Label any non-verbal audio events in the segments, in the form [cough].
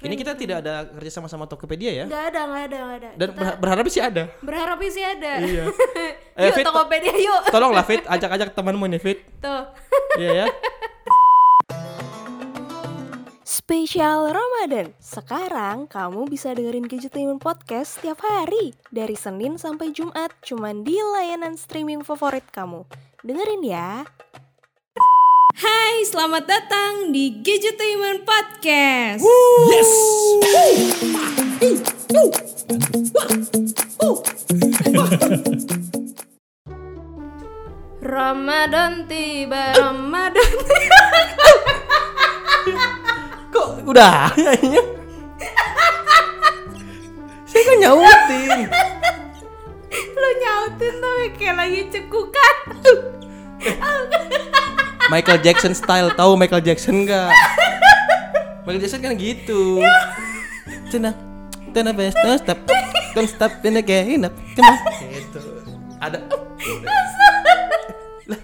Ini kita tidak ada kerja sama sama Tokopedia ya. Nggak ada, nggak ada, nggak ada. Dan berha- berharap sih ada. Berharap sih ada. Iya. [laughs] Eh, yuk Fit, Tokopedia yuk. Tolonglah Fit, [laughs] ajak-ajak temanmu nih Fit. Tuh. Iya ya. Spesial Ramadan. Sekarang kamu bisa dengerin Gadgetainment Podcast setiap hari dari Senin sampai Jumat cuman di layanan streaming favorit kamu. Dengerin ya. Hai, selamat datang di Gadgetainment Podcast. Yes. Ramadan tiba, Ramadan tiba. [laughs] Kok udah nyanyinya? Saya kan nyautin. Lu nyautin tapi kayak lagi cekukan. Michael Jackson style tahu Michael Jackson enggak? Michael Jackson kan gitu. Tenang, tenang best, don't stop, don't stop in the game, up, come on. Gitu. Ada. Lah.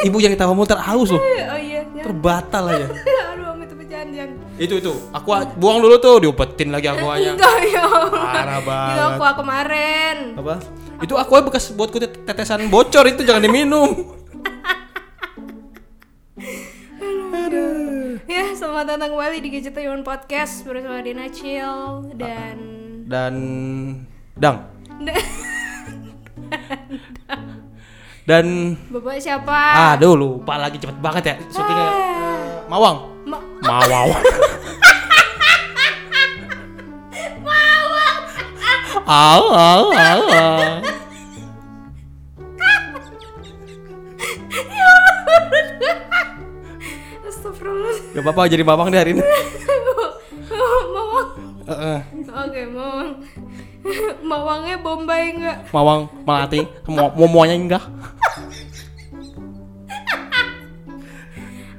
Ibu yang ketawa muter haus loh, Oh iya, ya. terbatal aja. Aduh, jangan. Itu itu, aku buang dulu tuh, diumpetin lagi aquanya. Enggak ya. Parah Itu banget. aku kemarin. Apa? Itu aku bekas buatku tet- tetesan bocor itu jangan diminum. Selamat datang kembali di Gadgetainment Podcast bersama Dina Chill dan Dan dang. [laughs] Dan Bapak siapa? aduh lupa lagi cepet banget ya syutingnya. Eh, Mawang. Ma- Mawang. Au, au, au, au. Gak apa-apa jadi mawang deh hari ini. [laughs] Mawang. Heeh. Oke, Mawang. [laughs] Mawangnya Bombay enggak? Mawang melati, mau momonya enggak. [laughs]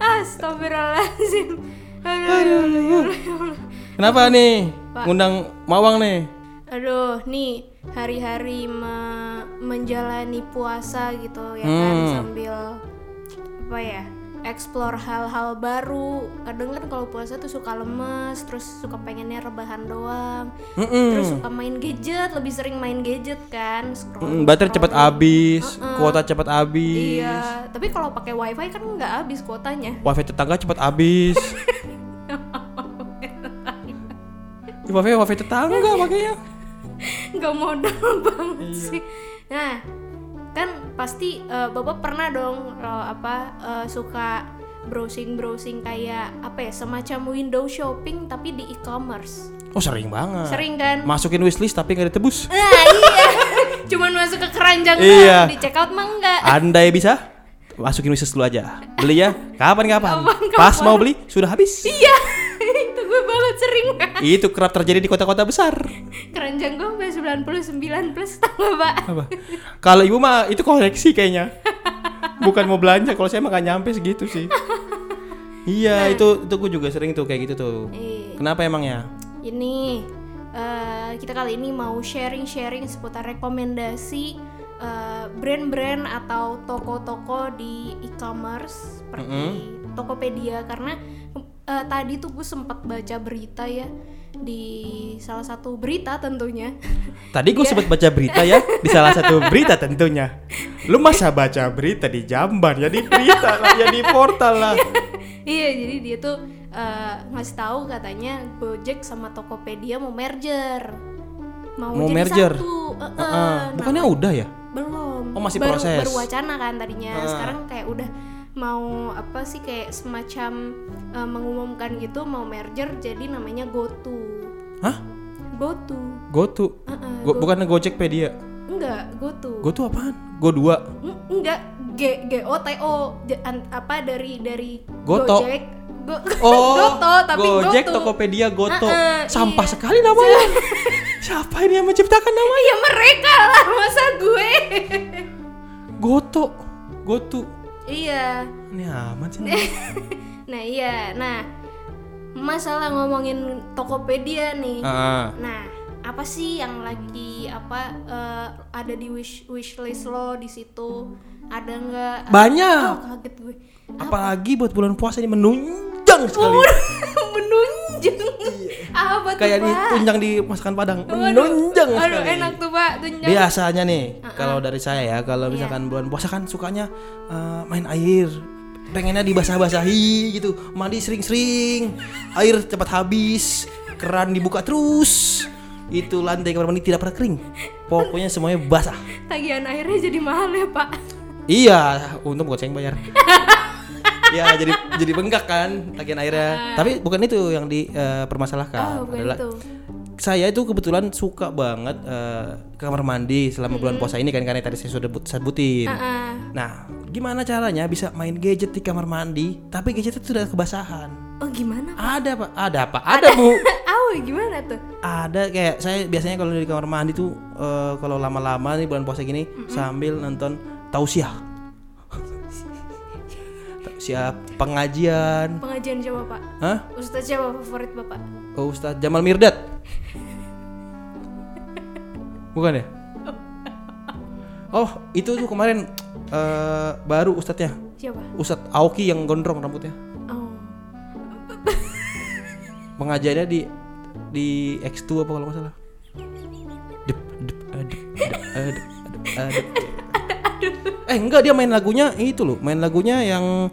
Astagfirullahaladzim. Aduh, aduh, aduh. Kenapa nih? Pak. Ngundang Mawang nih. Aduh, nih hari-hari me- menjalani puasa gitu ya kan Hmm. sambil apa ya? Explore hal-hal baru. Kadang kan kalau puasa tuh suka lemes, terus suka pengennya rebahan doang. Mm-mm. Terus suka main gadget, lebih sering main gadget kan. Mm, scroll- baterai cepat scroll. habis, kuota cepat habis. Iya, tapi kalau pakai wifi kan nggak habis kuotanya. Wifi tetangga cepat habis. [laughs] Wifi wifi tetangga makanya. nggak modal banget sih. Nah, kan pasti eh, bapak pernah dong eh, apa eh, suka browsing browsing kayak apa ya semacam window shopping tapi di e-commerce. Oh sering banget. Sering kan? Masukin wishlist tapi nggak ditebus. Nah iya, [laughs] cuman masuk ke keranjang Iya. di check out mah enggak. Andai bisa, masukin wishlist dulu aja. Beli ya, [laughs] kapan-kapan. Pas mau beli sudah habis. Iya, gue banget sering. Itu kerap terjadi di kota-kota besar. keranjang gue sampai 99 plus tau gak pak? Apa? Kalau ibu mah itu koleksi kayaknya. Bukan mau belanja. Kalau saya mah nggak nyampe segitu sih. Iya, itu itu gue juga sering tuh kayak gitu tuh. Eh, Kenapa emangnya? ini eh, kita kali ini mau sharing-sharing seputar rekomendasi eh, brand-brand atau toko-toko di e-commerce seperti Tokopedia karena eh, tadi tuh gue sempat baca berita ya di salah satu berita tentunya [laughs] Tadi gue sempat baca berita ya di salah satu berita tentunya. Lu masa baca berita di jamban ya di berita lah ya di portal lah. [laughs] iya jadi dia tuh eh, ngasih tahu katanya Gojek sama Tokopedia mau merger mau, Mau jadi merger? satu Eh, eh, Heeh. Bukannya udah ya? belum Oh, masih baru, proses. baru wacana kan tadinya Ah. sekarang kayak udah mau apa sih kayak semacam eh, mengumumkan gitu mau merger jadi namanya GoTo Hah? GoTo GoTo. Heeh, Go, bukannya Gojekpedia. enggak GoTo GoTo apaan? Go 2. Eng- enggak G G O T O J- apa dari dari Goto. Gojek Go, [laughs] Oh, Goto tapi Gojek, Goto. Tokopedia, Goto. Heeh, Sampah iya. sekali namanya. [laughs] Siapa ini yang menciptakan namanya? ya mereka lah masa gue Goto. Goto. Iya. Ini amat sih. [laughs] nah iya. Nah masalah ngomongin Tokopedia nih. Ah, nah apa sih yang lagi apa eh, ada di wish wishlist lo di situ? Ada nggak? Banyak. oh, kaget gue. Apalagi buat bulan puasa ini menunjang sekali. [laughs] menunjang Apa tuh, Kayak Pak? ditunjang di masakan Padang. Menunjang aduh, sekali. enak tuh pak tunjang Biasanya nih, kalau dari saya ya, kalau Iya. misalkan bulan puasa kan sukanya eh, main air. Pengennya dibasah-basahi gitu. Mandi sering-sering. Air cepat habis. Keran dibuka terus. Itu lantai kamar mandi tidak pernah kering. Pokoknya semuanya basah. tagihan airnya jadi mahal ya pak Iya, untung bukan saya yang bayar. [laughs] ya jadi jadi bengkak kan tagihan airnya. Tapi bukan itu yang dipermasalahkan. oh bukan adalah itu saya itu kebetulan suka banget eh, ke kamar mandi selama bulan puasa ini kan karena tadi saya sudah but- sebutin. Ah, Nah, gimana caranya bisa main gadget di kamar mandi tapi gadget itu sudah kebasahan? oh gimana Ada pak, ada apa? Ada bu. [laughs] oh gimana tuh ada kayak saya biasanya kalau di kamar mandi tuh eh, kalau lama-lama nih bulan puasa gini sambil nonton tausiah. Tausiah pengajian. pengajian siapa pak Hah? Ustadz siapa favorit bapak Oh, Ustadz Jamal Mirdad. Bukan ya? Oh, itu tuh kemarin eh, baru ustadznya. siapa Ustadz Aoki yang gondrong rambutnya. oh Pengajiannya di di X2 apa kalau nggak salah. Dep, dep, adep, adep, adep, adep, adep. [laughs] Eh enggak dia main lagunya itu loh, main lagunya yang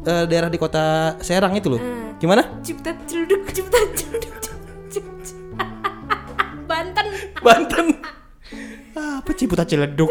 eh, daerah di kota Serang itu loh. Gimana? cipta celuduk cipta celuduk cipta [laughs] Banten Banten. Ah, apa ciputa ciledug?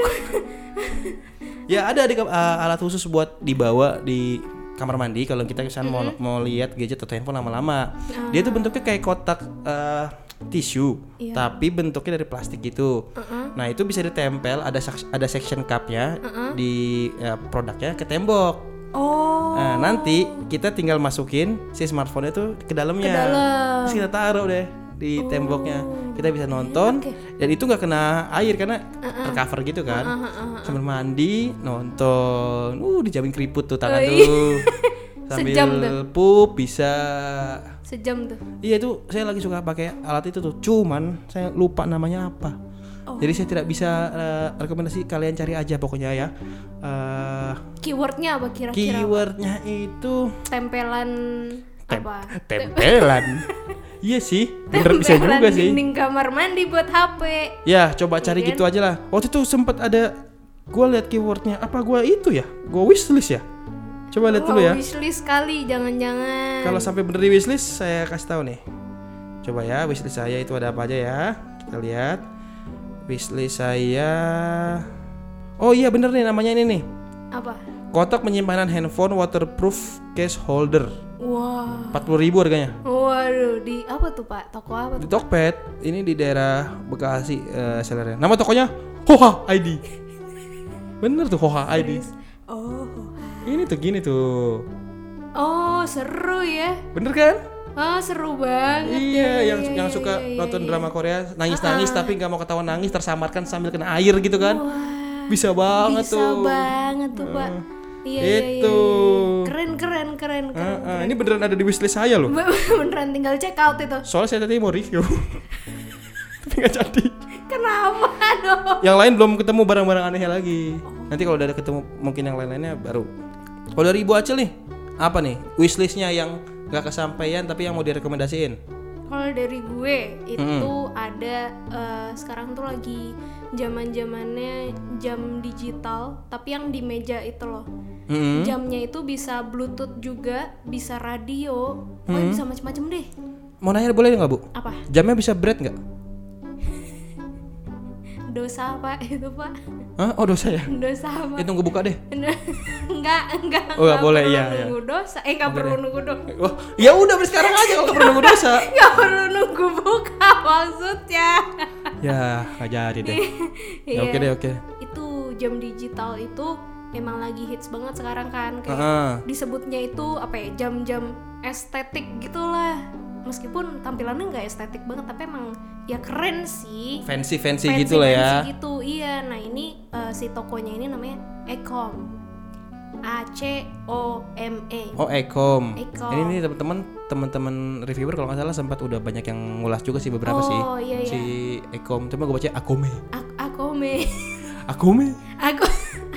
ya ada di kam- ah, alat khusus buat dibawa di kamar mandi kalau kita misalnya mau mau lihat gadget atau handphone lama-lama. Dia tuh bentuknya kayak kotak eh, tisu, Iya. tapi bentuknya dari plastik gitu. Nah itu bisa ditempel ada ada section cupnya di eh, produknya ke tembok. Oh Nah, nanti kita tinggal masukin si smartphone itu ke dalamnya. Ke dalam. Terus kita taruh deh di temboknya. Kita bisa nonton dan itu nggak kena air karena tercover gitu kan. Sambil mandi, nonton. Uh, dijamin keriput tuh tangan tuh. [laughs] Sambil Sejam tuh. pup bisa. sejam tuh Iya itu saya lagi suka pakai alat itu tuh. Cuman saya lupa namanya apa. Jadi saya tidak bisa eh, rekomendasi kalian cari aja pokoknya ya. Eh keywordnya apa kira-kira keywordnya itu tempelan Tem- apa tempelan. [laughs] iya sih, bener bisa juga sih. dinding kamar mandi buat HP Ya, coba cari Iya gitu aja lah. Waktu itu sempat ada gua lihat keywordnya apa gua itu ya? Gua wishlist ya. Coba lihat dulu oh, ya. wishlist kali jangan-jangan Kalau sampai bener di wishlist saya kasih tahu nih. Coba ya wishlist saya itu ada apa aja ya? Kita lihat. Wishlist saya Oh iya bener nih namanya ini nih. apa Kotak penyimpanan handphone waterproof case holder. wah 40.000 harganya. waduh di apa tuh pak toko apa Di tuh Tokped, ini di daerah Bekasi eh, sellernya. Nama tokonya Hoha ID. Bener tuh Hoha ID. oh Ini tuh gini tuh. oh seru ya Bener kan? Ah seru banget Iya, ya, yang ya, yang ya, suka ya, ya, nonton ya. drama Korea nangis-nangis tapi nggak mau ketahuan nangis tersamarkan sambil kena air gitu kan. Wah, Bisa banget bisa tuh. banget tuh pak iya iya, iya, Itu. iya. keren keren keren Ah, keren ah, ini beneran ada di wishlist saya loh. [laughs] beneran tinggal check out itu Soalnya saya tadi mau review. tapi [laughs] nggak jadi. kenapa dong Yang lain belum ketemu barang-barang anehnya lagi. Nanti kalau udah ada ketemu mungkin yang lain-lainnya baru. Kalau dari Ibu Acil nih, apa nih wishlistnya yang nggak kesampaian tapi yang mau direkomendasiin? Kalau dari gue itu ada eh, sekarang tuh lagi zaman zamannya jam digital, tapi yang di meja itu loh. Mm-mm. Jamnya itu bisa bluetooth juga, bisa radio, pokoknya bisa macam-macam deh. Mau nanya boleh nggak Bu? Apa? Jamnya bisa bread nggak? Dosa apa itu pak? Hah? Oh dosa ya? Dosa apa? Eh tunggu buka deh. [laughs] enggak, enggak. Oh, nggak enggak boleh, perlu iya, iya. Nunggu dosa, eh nggak perlu nunggu dosa. Wah, ya udah beri sekarang aja kalau perlu nunggu dosa. [laughs] Nggak perlu nunggu buka maksudnya. ya, nggak jadi deh. [laughs] Ya, Iya. oke deh, oke. Itu jam digital itu emang lagi hits banget sekarang kan kayak Heeh. disebutnya itu apa ya jam-jam estetik gitulah meskipun tampilannya nggak estetik banget tapi emang ya keren sih Fancy fancy Fancy- gitu lah ya. fancy gitu iya nah ini eh, si tokonya ini namanya Ecom A C O M E Oh, Ecom. Ecom. Ini nih teman-teman teman-teman reviewer kalau nggak salah sempat udah banyak yang ngulas juga sih beberapa sih. Oh, iya, iya. Si Ecom, cuma gue baca Akome. A- Akome [laughs] Akome. aku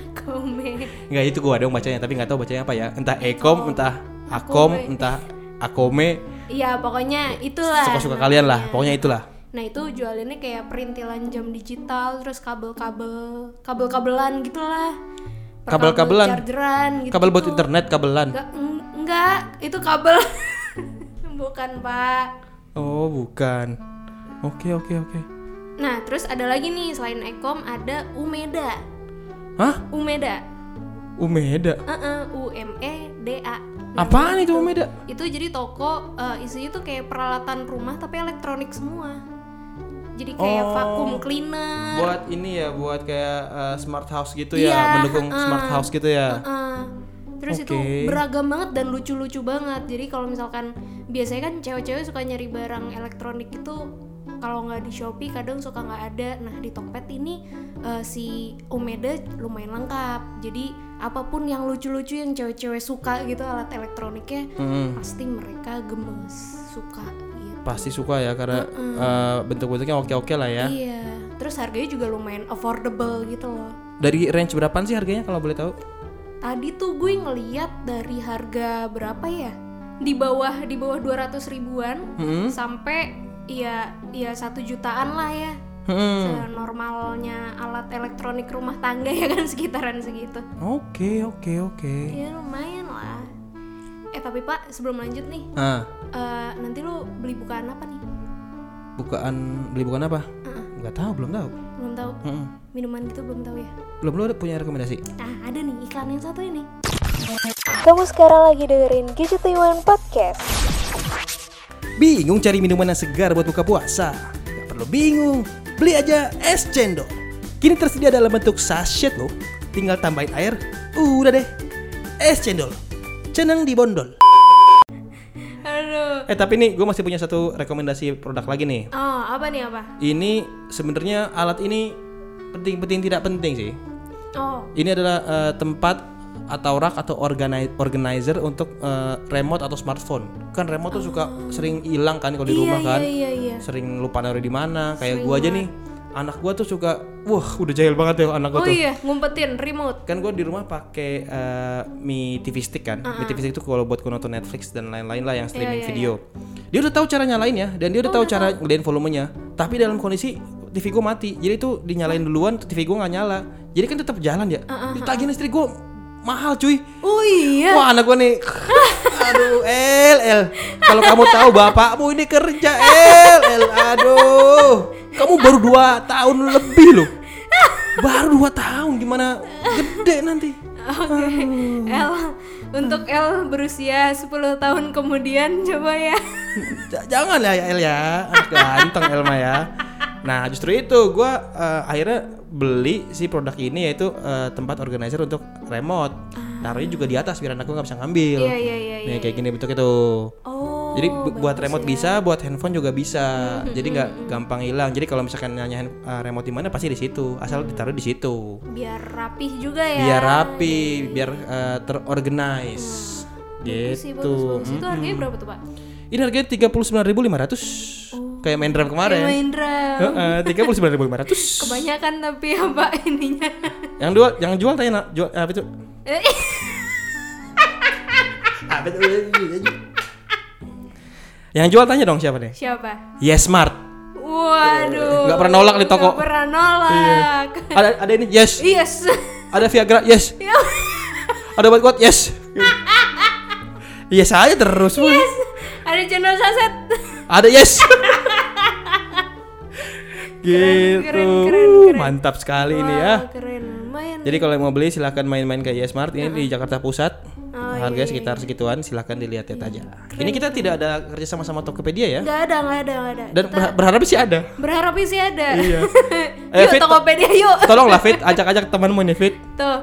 Akome Enggak itu gua dong bacanya tapi nggak tahu bacanya apa ya. Entah Ecom, entah Akom, Akome. entah Akome Iya pokoknya itulah. suka-suka kalian lah. Pokoknya itulah. Nah itu jualannya kayak perintilan jam digital, terus kabel-kabel, kabel-kabelan gitulah. Kabel-kabelan? chargeran gitu. Kabel buat internet, kabelan. Enggak, en- enggak, itu kabel. [laughs] Bukan pak. Oh, bukan. Oke, oke, oke. Nah terus ada lagi nih selain Ekom ada Umeda. Hah? Umeda. Umeda. Uh U M E D A. Apaan itu Umeda? Itu jadi toko eh, isinya tuh kayak peralatan rumah tapi elektronik semua. Jadi kayak Oh. vacuum cleaner. Buat ini ya, buat kayak uh, smart house gitu Iya, ya, mendukung uh-uh. smart house gitu ya. Heeh. Terus itu Oke. beragam banget dan lucu-lucu banget. Jadi kalau misalkan biasanya kan cewek-cewek suka nyari barang elektronik itu kalau nggak di Shopee kadang suka nggak ada. Nah di Tokped ini eh, si Umeda lumayan lengkap. Jadi apa pun yang lucu-lucu yang cewek-cewek suka gitu alat elektroniknya Mm-mm. pasti mereka gemes suka. Pasti suka ya karena uh, bentuk-bentuknya oke-oke lah ya. Iya. Terus harganya juga lumayan affordable gitu loh. Dari range berapaan sih harganya kalau boleh tahu? Tadi tuh gue ngeliat dari harga berapa ya? Di bawah di bawah 200 ribuan Hmm. sampai ya ya satu jutaan lah ya. Hmm. Normalnya alat elektronik rumah tangga [laughs] ya kan sekitaran segitu. Oke, oke, oke. Ya lumayan lah. Eh tapi Pak sebelum lanjut nih, Ah, eh, nanti lu beli bukaan apa nih? bukaan beli bukan apa? Nggak tahu, belum tahu. Belum tahu. Mm-mm. Minuman gitu belum tahu ya. Belum lu ada punya rekomendasi? Nah ada nih iklan yang satu ini. Kamu sekarang lagi dengerin Gadgetawan Podcast. Bingung cari minuman yang segar buat buka puasa? Gak perlu bingung, beli aja es cendol. Kini tersedia dalam bentuk sachet loh. Tinggal tambahin air, udah deh. Es cendol, ceneng di bondol. Aduh. Eh tapi nih, gue masih punya satu rekomendasi produk lagi nih. Oh apa nih apa? Ini sebenarnya alat ini penting-penting tidak penting sih. Oh Ini adalah eh, tempat atau rak atau organi- organizer untuk eh, remote atau smartphone. Kan remote tuh suka sering hilang kan kalau di iya rumah kan. iya iya iya. Sering lupa naruh di mana. Kayak gua aja nih, anak gua tuh suka wah udah jahil banget ya anak gua Oh tuh. iya ngumpetin remote. Kan gua di rumah pakai eh, Mi TV Stick kan. Mi TV Stick itu kalau buat gua nonton Netflix dan lain-lain lah yang streaming Iya, iya, video. Dia udah tahu cara nyalain ya dan dia udah Oh, tahu cara gedein volumenya. Tapi dalam kondisi TV gua mati. Jadi itu dinyalain duluan TV gua nggak nyala. Jadi kan tetap jalan ya. Ditagihin istri gua mahal cuy. Oh iya. Wah anak gua nih [laughs] Aduh El El Kalau kamu tahu bapakmu ini kerja El El Aduh Kamu baru 2 tahun lebih loh Baru 2 tahun gimana gede nanti Oke. L untuk L berusia 10 tahun kemudian coba ya. Jangan ya El ya Anak ganteng Elma ya Nah justru itu gua eh, akhirnya beli si produk ini yaitu eh, tempat organizer untuk remote Taruhnya juga di atas biar anak gua nggak bisa ngambil Iya iya iya iya. Nih kayak gini bentuknya tuh Oh. Jadi bu- buat remote ya. bisa, buat handphone juga bisa. Jadi nggak gampang hilang. Jadi kalau misalkan nanya uh, remote di mana pasti di situ. Asal ditaruh di situ. Biar rapih juga ya. Biar rapi, biar uh, terorganize. Sih, Gitu. bagus, bagus. Itu harganya berapa tuh, Pak? Ini harganya tiga puluh sembilan ribu lima ratus. Kayak main drum Kayak kemarin. main drum. Tiga puluh sembilan ribu lima ratus. [laughs] Kebanyakan tapi ya, Pak, ininya. Yang jual, yang jual tanya nak, jual apa itu? Eh, Apa itu? Yang jual tanya dong siapa nih? Siapa? Yes Smart. Waduh. Nggak pernah nolak di toko. Nggak pernah nolak. Ada ada ini yes. Yes. Ada Viagra, yes. Ya. Ada buat kuat, yes. Yes aja terus. Bu. Ada channel saset. Ada yes. [laughs] gitu. keren, keren, keren. Mantap sekali ini ya. Keren. Lumayan. Jadi kalau mau beli silahkan main-main ke Yesmart ini di Jakarta Pusat. Oh, Harganya sekitar segituan, silahkan dilihat aja. Ini kita tidak ada kerja sama sama Tokopedia ya. Nggak ada, nggak ada, nggak ada. Dan berha- berharap sih ada. Berharap sih ada. Iya. [laughs] yuk, Fit, Tokopedia yuk. Tolonglah Fit, ajak-ajak temanmu nih Fit. Tuh.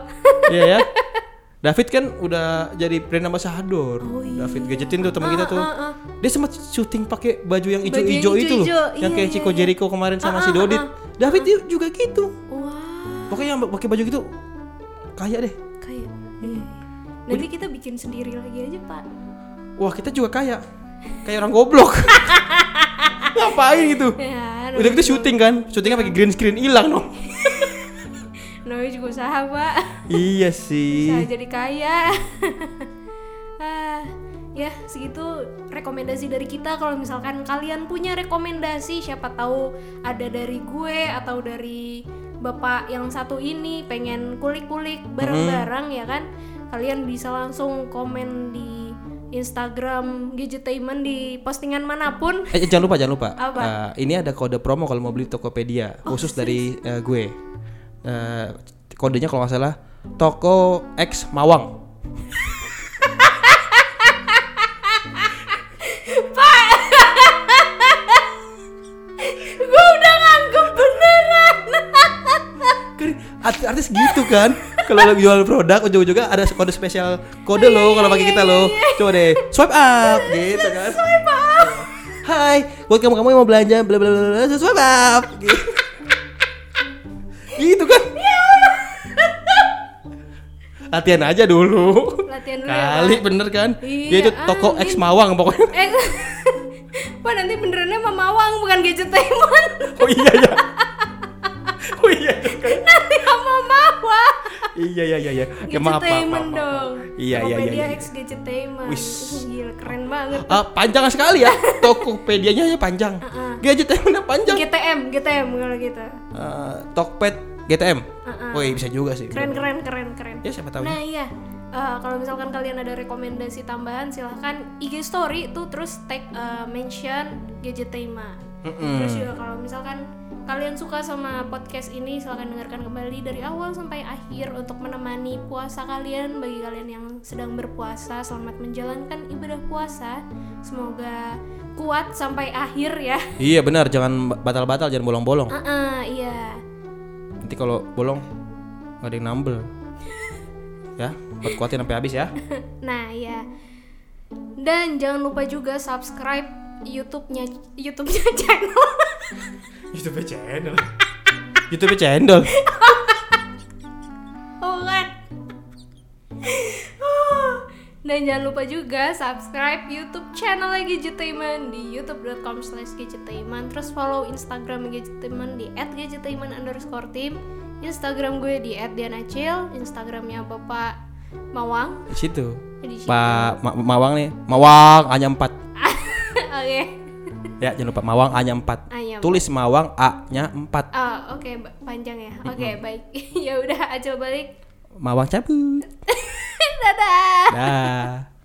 Iya ya. [laughs] David kan udah jadi brand ambassador. David gadgetin tuh teman kita tuh. ah, ah. Dia sempat syuting pakai baju yang ijo-ijo itu loh. Yang iya, kayak iya, Chico iya. Jericho kemarin sama Ah, si ah, Dodit. ah, David juga gitu. Wah, Pokoknya yang pakai baju gitu kaya deh. kayak. iya. Nanti kita bikin sendiri lagi aja, Pak. Wah, kita juga kaya. Kayak orang goblok. [laughs] Ngapain gitu? Ya, Udah kita syuting kan? Syutingnya pakai green screen hilang dong. [laughs] namanya juga usaha, Pak. iya [laughs] Usaha sih. jadi kaya. [laughs] ah, ya segitu rekomendasi dari kita kalau misalkan kalian punya rekomendasi siapa tahu ada dari gue atau dari bapak yang satu ini pengen kulik-kulik bareng-bareng ya kan kalian bisa langsung komen di Instagram Gadgetainment di postingan mana pun Eh jangan lupa jangan lupa. Apa? Eh, ini ada kode promo kalau mau beli Tokopedia khusus dari eh, gue. Eh, kodenya kalau nggak salah Toko X Mawang. gue udah nganggep beneran Kan art- artis gitu kan. Kalau lagi jual produk ujung-ujungnya ada kode spesial kode loh kalau pakai kita loh. Coba deh swipe up gitu kan. Swipe up. Hai, buat kamu-kamu yang mau belanja bla bla bla swipe up. Gitu Latihan aja dulu. latihan dulu ya Kali Pak. bener kan? Iya, Dia itu toko amin. X Mawang pokoknya. [laughs] eh [laughs] Pak nanti benerannya Mamawang bukan Gadgetainment [laughs] Oh iya ya. Oh iya juga. nanti sama Mawang Iya iya iya iya. Ya, maaf, maaf, maaf, dong Iya iya iya. Tokopedia iya. X Gadgetainment Wis. Gila keren banget Ah, panjang sekali ya. Tokopedia-nya ya panjang. Gadget yang panjang. GTM GTM kalau gitu Eh, Tokped GTM. Oh iya bisa juga sih. Keren keren keren keren. Ya siapa tahu. Nah iya. Eh, kalau misalkan kalian ada rekomendasi tambahan silahkan IG story tuh terus tag eh, mention Gadgetainment Mm-mm. Terus juga kalau misalkan kalian suka sama podcast ini silahkan dengarkan kembali dari awal sampai akhir untuk menemani puasa kalian. Bagi kalian yang sedang berpuasa selamat menjalankan ibadah puasa. Semoga kuat sampai akhir ya. Iya benar, jangan batal-batal, jangan bolong-bolong. Ah, ah, iya Nanti kalau bolong nggak ada yang nambel. ya, buat kuatin sampai habis ya. [laughs] nah iya dan jangan lupa juga subscribe YouTube-nya YouTube-nya [laughs] channel YouTube channel. YouTube channel. [laughs] Oh kan. Dan jangan lupa juga subscribe YouTube channel Gadgetainment di youtube.com slash gadgetainment Terus follow Instagram Gadgetainment di at gadgetainment underscore team Instagram gue di at dianacil Instagramnya Bapak Mawang Di situ. di situ. Pak Ma- Mawang nih, Mawang hanya 4. [laughs] Oke Ya, jangan lupa Mawang hanya 4. Ayam. Tulis Mawang A-nya 4. Ah, Oke ba- panjang ya Oke baik [laughs] ya udah acil balik Mawang cabut. [laughs] [laughs] Dadah Dah.